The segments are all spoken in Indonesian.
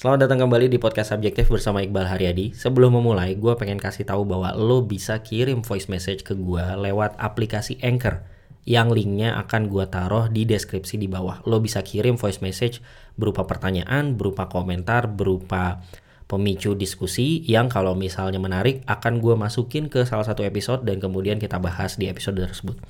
Selamat datang kembali di podcast Subjektif bersama Iqbal Haryadi. Sebelum memulai, gue pengen kasih tahu bahwa lo bisa kirim voice message ke gue lewat aplikasi Anchor yang linknya akan gue taruh di deskripsi di bawah. Lo bisa kirim voice message berupa pertanyaan, berupa komentar, berupa pemicu diskusi yang kalau misalnya menarik akan gue masukin ke salah satu episode dan kemudian kita bahas di episode tersebut.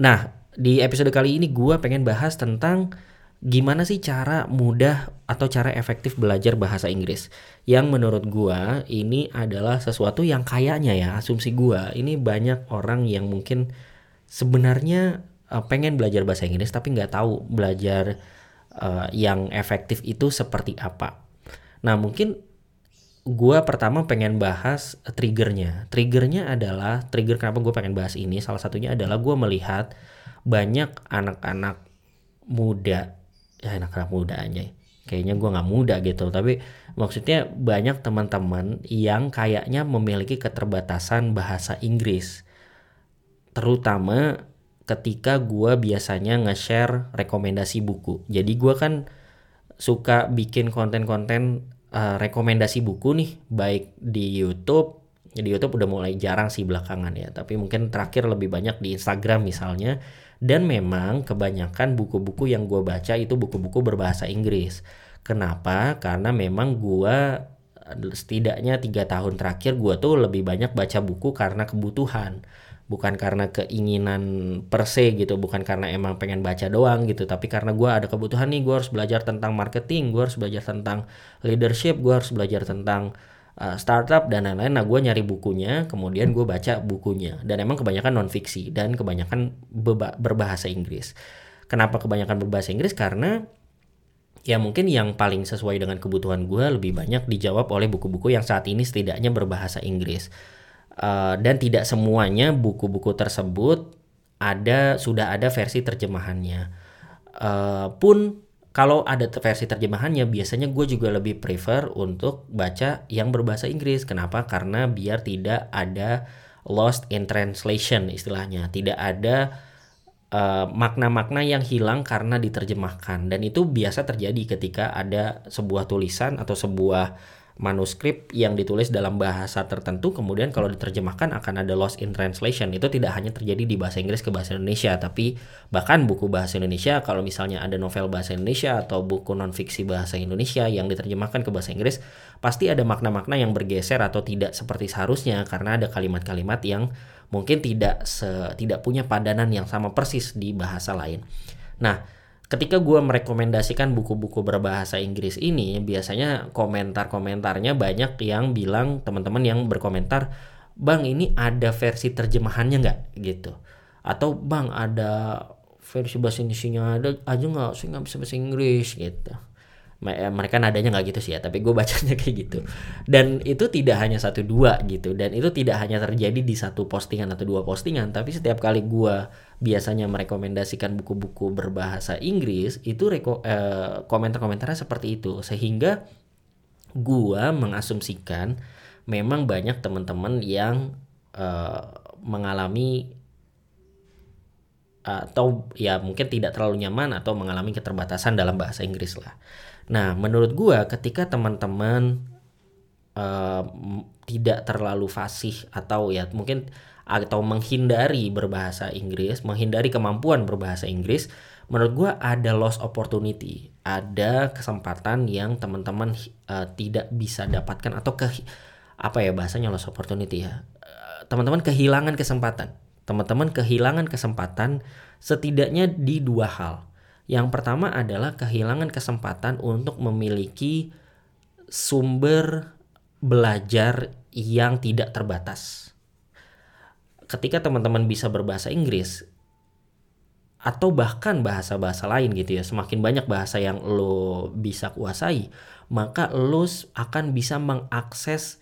Nah, di episode kali ini gue pengen bahas tentang gimana sih cara mudah atau cara efektif belajar bahasa Inggris? Yang menurut gua ini adalah sesuatu yang kayaknya ya asumsi gua ini banyak orang yang mungkin sebenarnya uh, pengen belajar bahasa Inggris tapi nggak tahu belajar uh, yang efektif itu seperti apa. Nah mungkin gua pertama pengen bahas triggernya. Triggernya adalah trigger kenapa gue pengen bahas ini salah satunya adalah gua melihat banyak anak-anak muda ya anak-anak muda aja kayaknya gue nggak muda gitu. Tapi maksudnya banyak teman-teman yang kayaknya memiliki keterbatasan bahasa Inggris. Terutama ketika gue biasanya nge-share rekomendasi buku. Jadi gue kan suka bikin konten-konten uh, rekomendasi buku nih. Baik di YouTube di YouTube udah mulai jarang sih belakangan ya. Tapi mungkin terakhir lebih banyak di Instagram misalnya. Dan memang kebanyakan buku-buku yang gue baca itu buku-buku berbahasa Inggris. Kenapa? Karena memang gue setidaknya tiga tahun terakhir gue tuh lebih banyak baca buku karena kebutuhan. Bukan karena keinginan per se gitu. Bukan karena emang pengen baca doang gitu. Tapi karena gue ada kebutuhan nih gue harus belajar tentang marketing gue harus belajar tentang leadership gue harus belajar tentang uh, startup dan lain-lain. Nah, gue nyari bukunya, kemudian gue baca bukunya. Dan emang kebanyakan non fiksi dan kebanyakan berbahasa Inggris. Kenapa kebanyakan berbahasa Inggris? Karena ya mungkin yang paling sesuai dengan kebutuhan gue lebih banyak dijawab oleh buku-buku yang saat ini setidaknya berbahasa Inggris. Uh, dan tidak semuanya buku-buku tersebut ada sudah ada versi terjemahannya. Uh, pun kalau ada versi terjemahannya biasanya gue juga lebih prefer untuk baca yang berbahasa Inggris. Kenapa? Karena biar tidak ada lost in translation istilahnya. Tidak ada eh, makna-makna uh, yang hilang karena diterjemahkan. Dan itu biasa terjadi ketika ada sebuah tulisan atau sebuah manuskrip yang ditulis dalam bahasa tertentu kemudian kalau diterjemahkan akan ada loss in translation itu tidak hanya terjadi di bahasa Inggris ke bahasa Indonesia tapi bahkan buku bahasa Indonesia kalau misalnya ada novel bahasa Indonesia atau buku non fiksi bahasa Indonesia yang diterjemahkan ke bahasa Inggris pasti ada makna-makna yang bergeser atau tidak seperti seharusnya karena ada kalimat-kalimat yang mungkin tidak tidak punya padanan yang sama persis di bahasa lain. Nah, ketika gue merekomendasikan buku-buku berbahasa Inggris ini biasanya komentar-komentarnya banyak yang bilang teman-teman yang berkomentar bang ini ada versi terjemahannya nggak? Gitu. Atau bang ada versi bahasa Indonesia ada aja nggak saya nggak bisa bahasa Inggris? Gitu mereka nadanya nggak gitu sih ya tapi gue bacanya kayak gitu. Dan itu tidak hanya satu dua gitu dan itu tidak hanya terjadi di satu postingan atau dua postingan tapi setiap kali gue biasanya merekomendasikan buku-buku berbahasa Inggris itu reko, eh, komentar-komentarnya seperti itu. Sehingga gue mengasumsikan memang banyak teman-teman yang eh, mengalami atau ya mungkin tidak terlalu nyaman atau mengalami keterbatasan dalam bahasa Inggris lah. Nah, menurut gua ketika teman-teman uh, tidak terlalu fasih atau ya mungkin atau menghindari berbahasa Inggris, menghindari kemampuan berbahasa Inggris, menurut gua ada lost opportunity, ada kesempatan yang teman-teman uh, tidak bisa dapatkan atau ke apa ya bahasanya lost opportunity ya. Eh, teman-teman kehilangan kesempatan. Teman-teman kehilangan kesempatan setidaknya di dua hal. Yang pertama adalah kehilangan kesempatan untuk memiliki sumber belajar yang tidak terbatas. Ketika teman-teman bisa berbahasa Inggris atau bahkan bahasa-bahasa lain gitu ya, semakin banyak bahasa yang lo bisa kuasai, maka lo akan bisa mengakses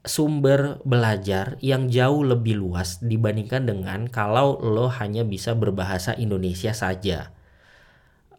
sumber belajar yang jauh lebih luas dibandingkan dengan kalau lo hanya bisa berbahasa Indonesia saja.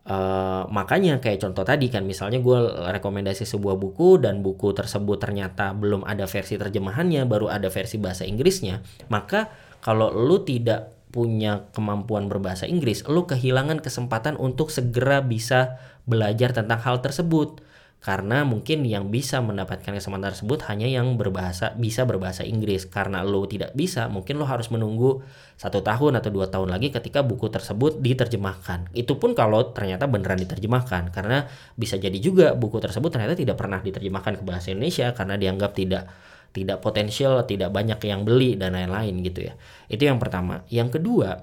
Uh, makanya kayak contoh tadi kan misalnya gue rekomendasi sebuah buku dan buku tersebut ternyata belum ada versi terjemahannya baru ada versi bahasa Inggrisnya maka kalau lu tidak punya kemampuan berbahasa Inggris lu kehilangan kesempatan untuk segera bisa belajar tentang hal tersebut karena mungkin yang bisa mendapatkan kesempatan tersebut hanya yang berbahasa bisa berbahasa Inggris. Karena lo tidak bisa mungkin lo harus menunggu satu tahun atau dua tahun lagi ketika buku tersebut diterjemahkan. Itu pun kalau ternyata beneran diterjemahkan. Karena bisa jadi juga buku tersebut ternyata tidak pernah diterjemahkan ke bahasa Indonesia karena dianggap tidak tidak potensial tidak banyak yang beli dan lain-lain gitu ya. Itu yang pertama. Yang kedua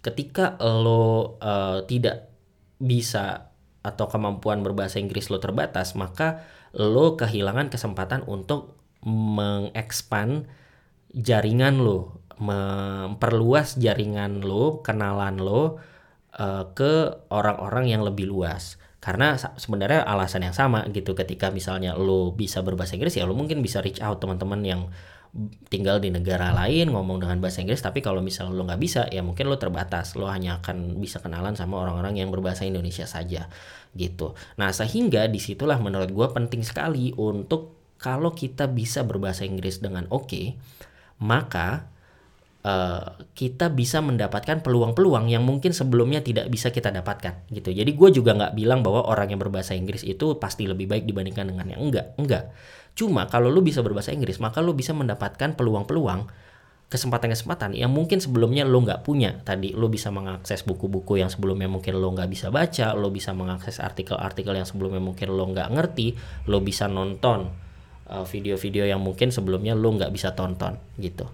ketika lo uh, tidak bisa atau kemampuan berbahasa Inggris lo terbatas, maka lo kehilangan kesempatan untuk mengekspan jaringan lo, memperluas jaringan lo, kenalan lo uh, ke orang-orang yang lebih luas. Karena sebenarnya alasan yang sama gitu ketika misalnya lo bisa berbahasa Inggris ya lo mungkin bisa reach out teman-teman yang tinggal di negara lain ngomong dengan bahasa Inggris tapi kalau misalnya lo nggak bisa ya mungkin lo terbatas. Lo hanya akan bisa kenalan sama orang-orang yang berbahasa Indonesia saja gitu. Nah sehingga di situlah menurut gue penting sekali untuk kalau kita bisa berbahasa Inggris dengan oke okay, maka uh, kita bisa mendapatkan peluang-peluang yang mungkin sebelumnya tidak bisa kita dapatkan gitu. Jadi gue juga nggak bilang bahwa orang yang berbahasa Inggris itu pasti lebih baik dibandingkan dengan yang enggak. Enggak Cuma kalau lu bisa berbahasa Inggris, maka lu bisa mendapatkan peluang-peluang kesempatan-kesempatan yang mungkin sebelumnya lo nggak punya. Tadi lo bisa mengakses buku-buku yang sebelumnya mungkin lo nggak bisa baca lo bisa mengakses artikel-artikel yang sebelumnya mungkin lo nggak ngerti lo bisa nonton uh, video-video yang mungkin sebelumnya lo nggak bisa tonton gitu.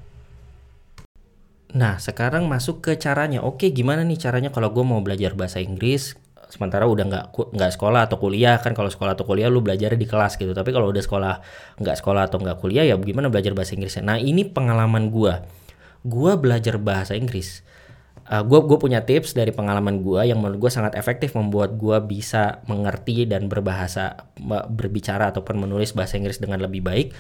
Nah sekarang masuk ke caranya. Oke gimana nih caranya kalau gue mau belajar bahasa Inggris sementara udah nggak nggak sekolah atau kuliah kan kalau sekolah atau kuliah lu belajar di kelas gitu. Tapi kalau udah sekolah nggak sekolah atau nggak kuliah ya gimana belajar bahasa Inggrisnya nah ini pengalaman gua. Gua belajar bahasa Inggris. Uh, gua gue punya tips dari pengalaman gua yang menurut gua sangat efektif membuat gua bisa mengerti dan berbahasa berbicara ataupun menulis bahasa Inggris dengan lebih baik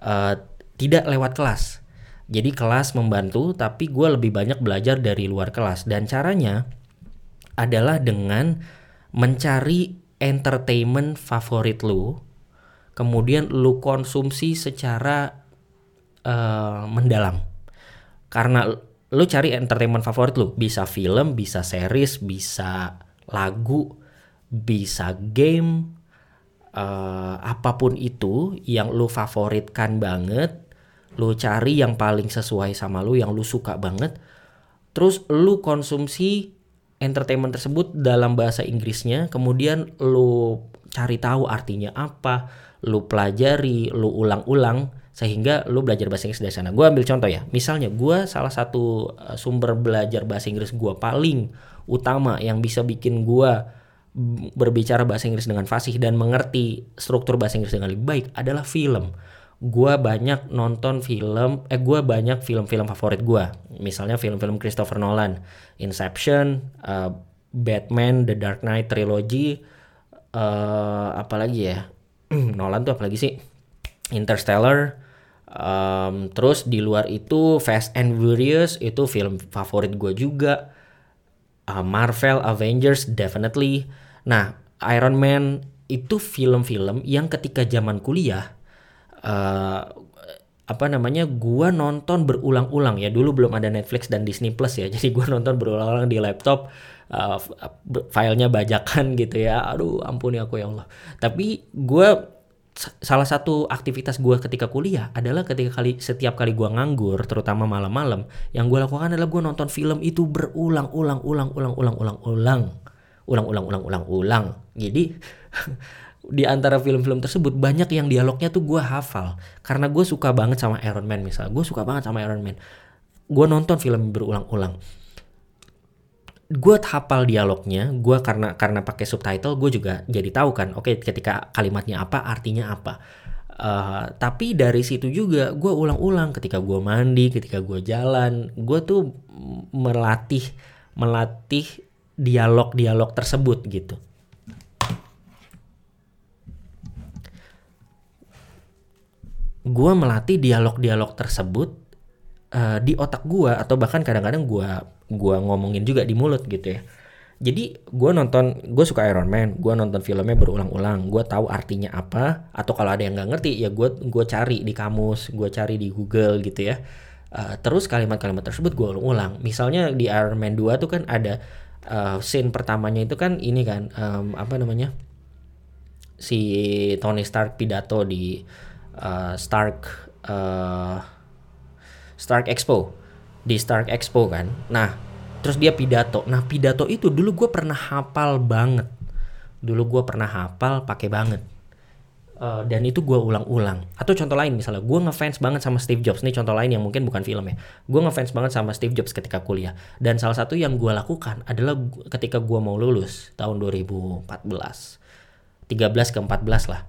uh, tidak lewat kelas. Jadi kelas membantu tapi gue lebih banyak belajar dari luar kelas. Dan caranya adalah dengan mencari entertainment favorit lu, kemudian lu konsumsi secara uh, mendalam. Karena lu cari entertainment favorit lu, bisa film, bisa series, bisa lagu, bisa game, uh, apa pun itu yang lu favoritkan banget, lu cari yang paling sesuai sama lu, yang lu suka banget, terus lu konsumsi entertainment tersebut dalam bahasa Inggrisnya, kemudian lu cari tahu artinya apa, lu pelajari, lu ulang-ulang sehingga lu belajar bahasa Inggris dari sana. Gue ambil contoh ya, misalnya gue salah satu eh, sumber belajar bahasa Inggris gue paling utama yang bisa bikin gue berbicara bahasa Inggris dengan fasih dan mengerti struktur bahasa Inggris dengan lebih baik adalah film gue banyak nonton film eh gue banyak film-film favorit gue misalnya film-film Christopher Nolan Inception uh, Batman The Dark Knight trilogy uh, apalagi ya? Nolan tuh apalagi sih? Interstellar um, terus di luar itu Fast and Furious itu film favorit gue juga. Uh, Marvel Avengers definitely. Nah Iron Man itu film-film yang ketika zaman kuliah uh, apa namanya gua nonton berulang-ulang ya. Dulu belum ada Netflix dan Disney Plus ya. Jadi gua nonton berulang-ulang di laptop uh, filenya bajakan gitu ya. Aduh ampuni aku ya Allah. Tapi gua salah satu aktivitas gua ketika kuliah adalah ketika kali setiap kali gua nganggur terutama malam-malam yang gua lakukan adalah gua nonton film itu berulang-ulang ulang-ulang ulang-ulang ulang ulang-ulang ulang-ulang. Ulang jadi di antara film-film tersebut banyak yang dialognya tuh gue hafal. Karena gue suka banget sama Iron Man misalnya gue suka banget sama Iron Man. Gue nonton film berulang-ulang. Gue hafal dialognya gue karena karena pakai subtitle gue juga jadi tahu kan oke okay, ketika kalimatnya apa artinya apa. Uh, tapi dari situ juga gue ulang-ulang. Ketika gue mandi ketika gue jalan gue tuh melatih melatih dialog-dialog tersebut gitu gue melatih dialog-dialog tersebut uh, di otak gue atau bahkan kadang-kadang gue gua ngomongin juga di mulut gitu ya. Jadi gue nonton gue suka Iron Man gue nonton filmnya berulang-ulang gue tahu artinya apa atau kalau ada yang nggak ngerti ya gue gue cari di kamus gue cari di Google gitu ya. Uh, terus kalimat-kalimat tersebut gue ulang-ulang. Misalnya di Iron Man 2 tuh kan ada uh, scene pertamanya itu kan ini kan um, apa namanya si Tony Stark pidato di uh, Stark uh, Stark Expo di Stark Expo kan. Nah, terus dia pidato. Nah, pidato itu dulu gue pernah hafal banget. Dulu gue pernah hafal pakai banget. Uh, dan itu gue ulang-ulang. Atau contoh lain misalnya, gue ngefans banget sama Steve Jobs. Ini contoh lain yang mungkin bukan film ya. Gue ngefans banget sama Steve Jobs ketika kuliah. Dan salah satu yang gue lakukan adalah ketika gue mau lulus tahun 2014. 13 ke 14 lah.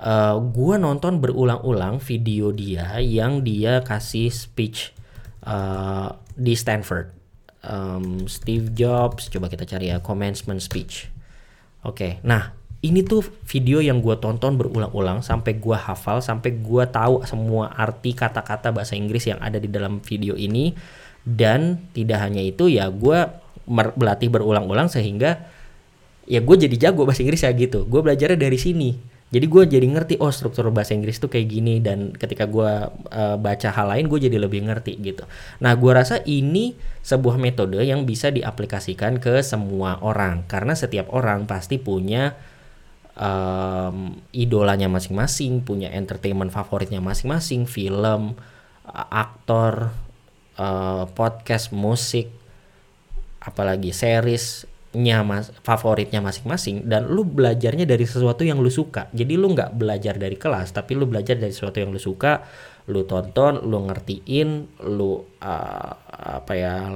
Uh, gue nonton berulang-ulang video dia yang dia kasih speech uh, di Stanford. Um, Steve Jobs, coba kita cari ya commencement speech. Oke, okay. nah ini tuh video yang gue tonton berulang-ulang sampai gue hafal sampai gue tahu semua arti kata-kata bahasa Inggris yang ada di dalam video ini dan tidak hanya itu ya gue berlatih berulang-ulang sehingga ya gue jadi jago bahasa Inggris ya gitu gue belajarnya dari sini jadi gue jadi ngerti oh struktur bahasa Inggris tuh kayak gini dan ketika gue uh, baca hal lain gue jadi lebih ngerti gitu. Nah gue rasa ini sebuah metode yang bisa diaplikasikan ke semua orang karena setiap orang pasti punya um, idolanya masing-masing, punya entertainment favoritnya masing-masing, film, aktor, uh, podcast, musik, apalagi seriesnya mas favoritnya masing-masing dan lu belajarnya dari sesuatu yang lu suka jadi lu nggak belajar dari kelas tapi lu belajar dari sesuatu yang lu suka lu tonton lu ngertiin lu uh, apa ya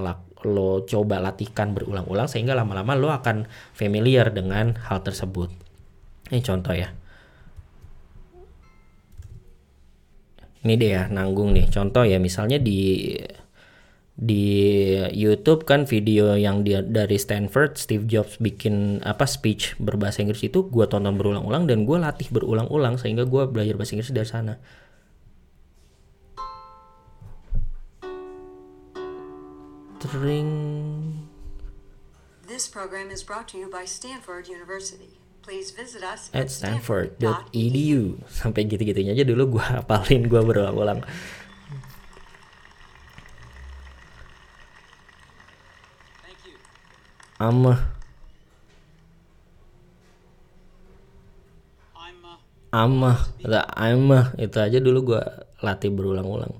lo coba latihkan berulang-ulang sehingga lama-lama lo akan familiar dengan hal tersebut ini contoh ya. Ini deh ya nanggung nih. Contoh ya misalnya di di YouTube kan video yang dia dari Stanford Steve Jobs bikin apa speech berbahasa Inggris itu gue tonton berulang-ulang dan gue latih berulang-ulang sehingga gue belajar bahasa Inggris dari sana. Tring. This program is brought to you by Stanford University. Please visit us at stanford.edu. Sampai gitu-gitunya aja dulu gue hafalin gue berulang-ulang. Ama. Ama, ama itu aja dulu gue latih berulang-ulang.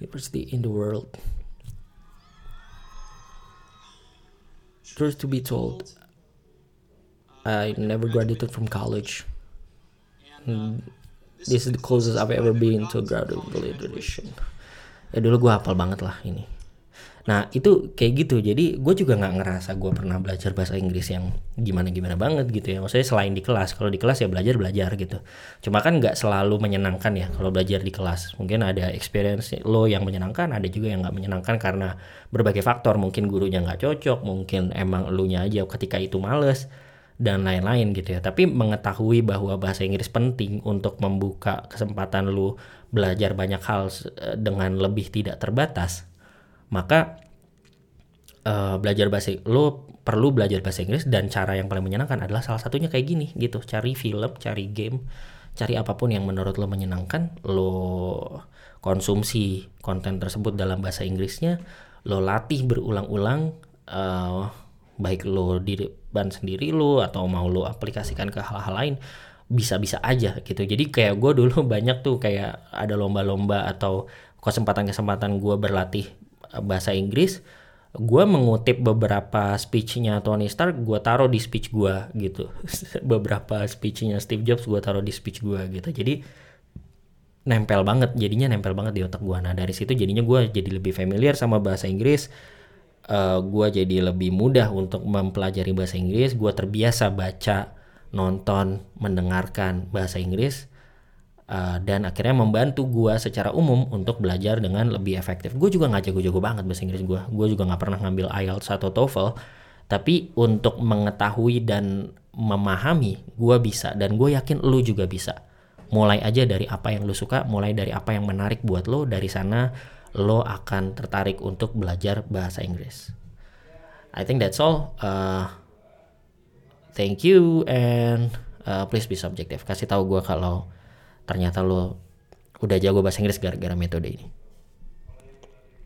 University in the world. Truth to be told, I never graduated from college. Hmm, this is the closest I've ever been to a graduation. Ya dulu gue hafal banget lah ini. Nah itu kayak gitu. Jadi gue juga nggak ngerasa gue pernah belajar bahasa Inggris yang gimana gimana banget gitu ya. Maksudnya selain di kelas. Kalau di kelas ya belajar belajar gitu. Cuma kan nggak selalu menyenangkan ya kalau belajar di kelas. Mungkin ada experience lo yang menyenangkan, ada juga yang nggak menyenangkan karena berbagai faktor. Mungkin gurunya nggak cocok, mungkin emang lu nya aja ketika itu males dan lain-lain gitu ya. Tapi mengetahui bahwa bahasa Inggris penting untuk membuka kesempatan lu belajar banyak hal eh, dengan lebih tidak terbatas, maka uh, belajar bahasa lu perlu belajar bahasa Inggris dan cara yang paling menyenangkan adalah salah satunya kayak gini gitu, cari film, cari game, cari apa pun yang menurut lo menyenangkan, lo konsumsi konten tersebut dalam bahasa Inggrisnya, lo latih berulang-ulang uh, baik lo di ban sendiri lo atau mau lo aplikasikan ke hal-hal lain bisa-bisa aja gitu. Jadi kayak gue dulu banyak tuh kayak ada lomba-lomba atau kesempatan-kesempatan gue berlatih bahasa Inggris gue mengutip beberapa speechnya Tony Stark gue taruh di speech gue gitu. Beberapa speechnya Steve Jobs gue taruh di speech gue gitu. Jadi nempel banget jadinya nempel banget di otak gue nah dari situ jadinya gue jadi lebih familiar sama bahasa Inggris uh, eh, gue jadi lebih mudah untuk mempelajari bahasa Inggris gue terbiasa baca nonton mendengarkan bahasa Inggris uh, dan akhirnya membantu gue secara umum untuk belajar dengan lebih efektif gue juga nggak jago-jago banget bahasa Inggris gue gue juga nggak pernah ngambil IELTS atau TOEFL tapi untuk mengetahui dan memahami gue bisa dan gue yakin lu juga bisa mulai aja dari apa yang lu suka mulai dari apa yang menarik buat lo dari sana lo akan tertarik untuk belajar bahasa Inggris. I think that's all. Uh, thank you and uh, please be subjective. Kasih tahu gue kalau ternyata lo udah jago bahasa Inggris gara-gara metode ini.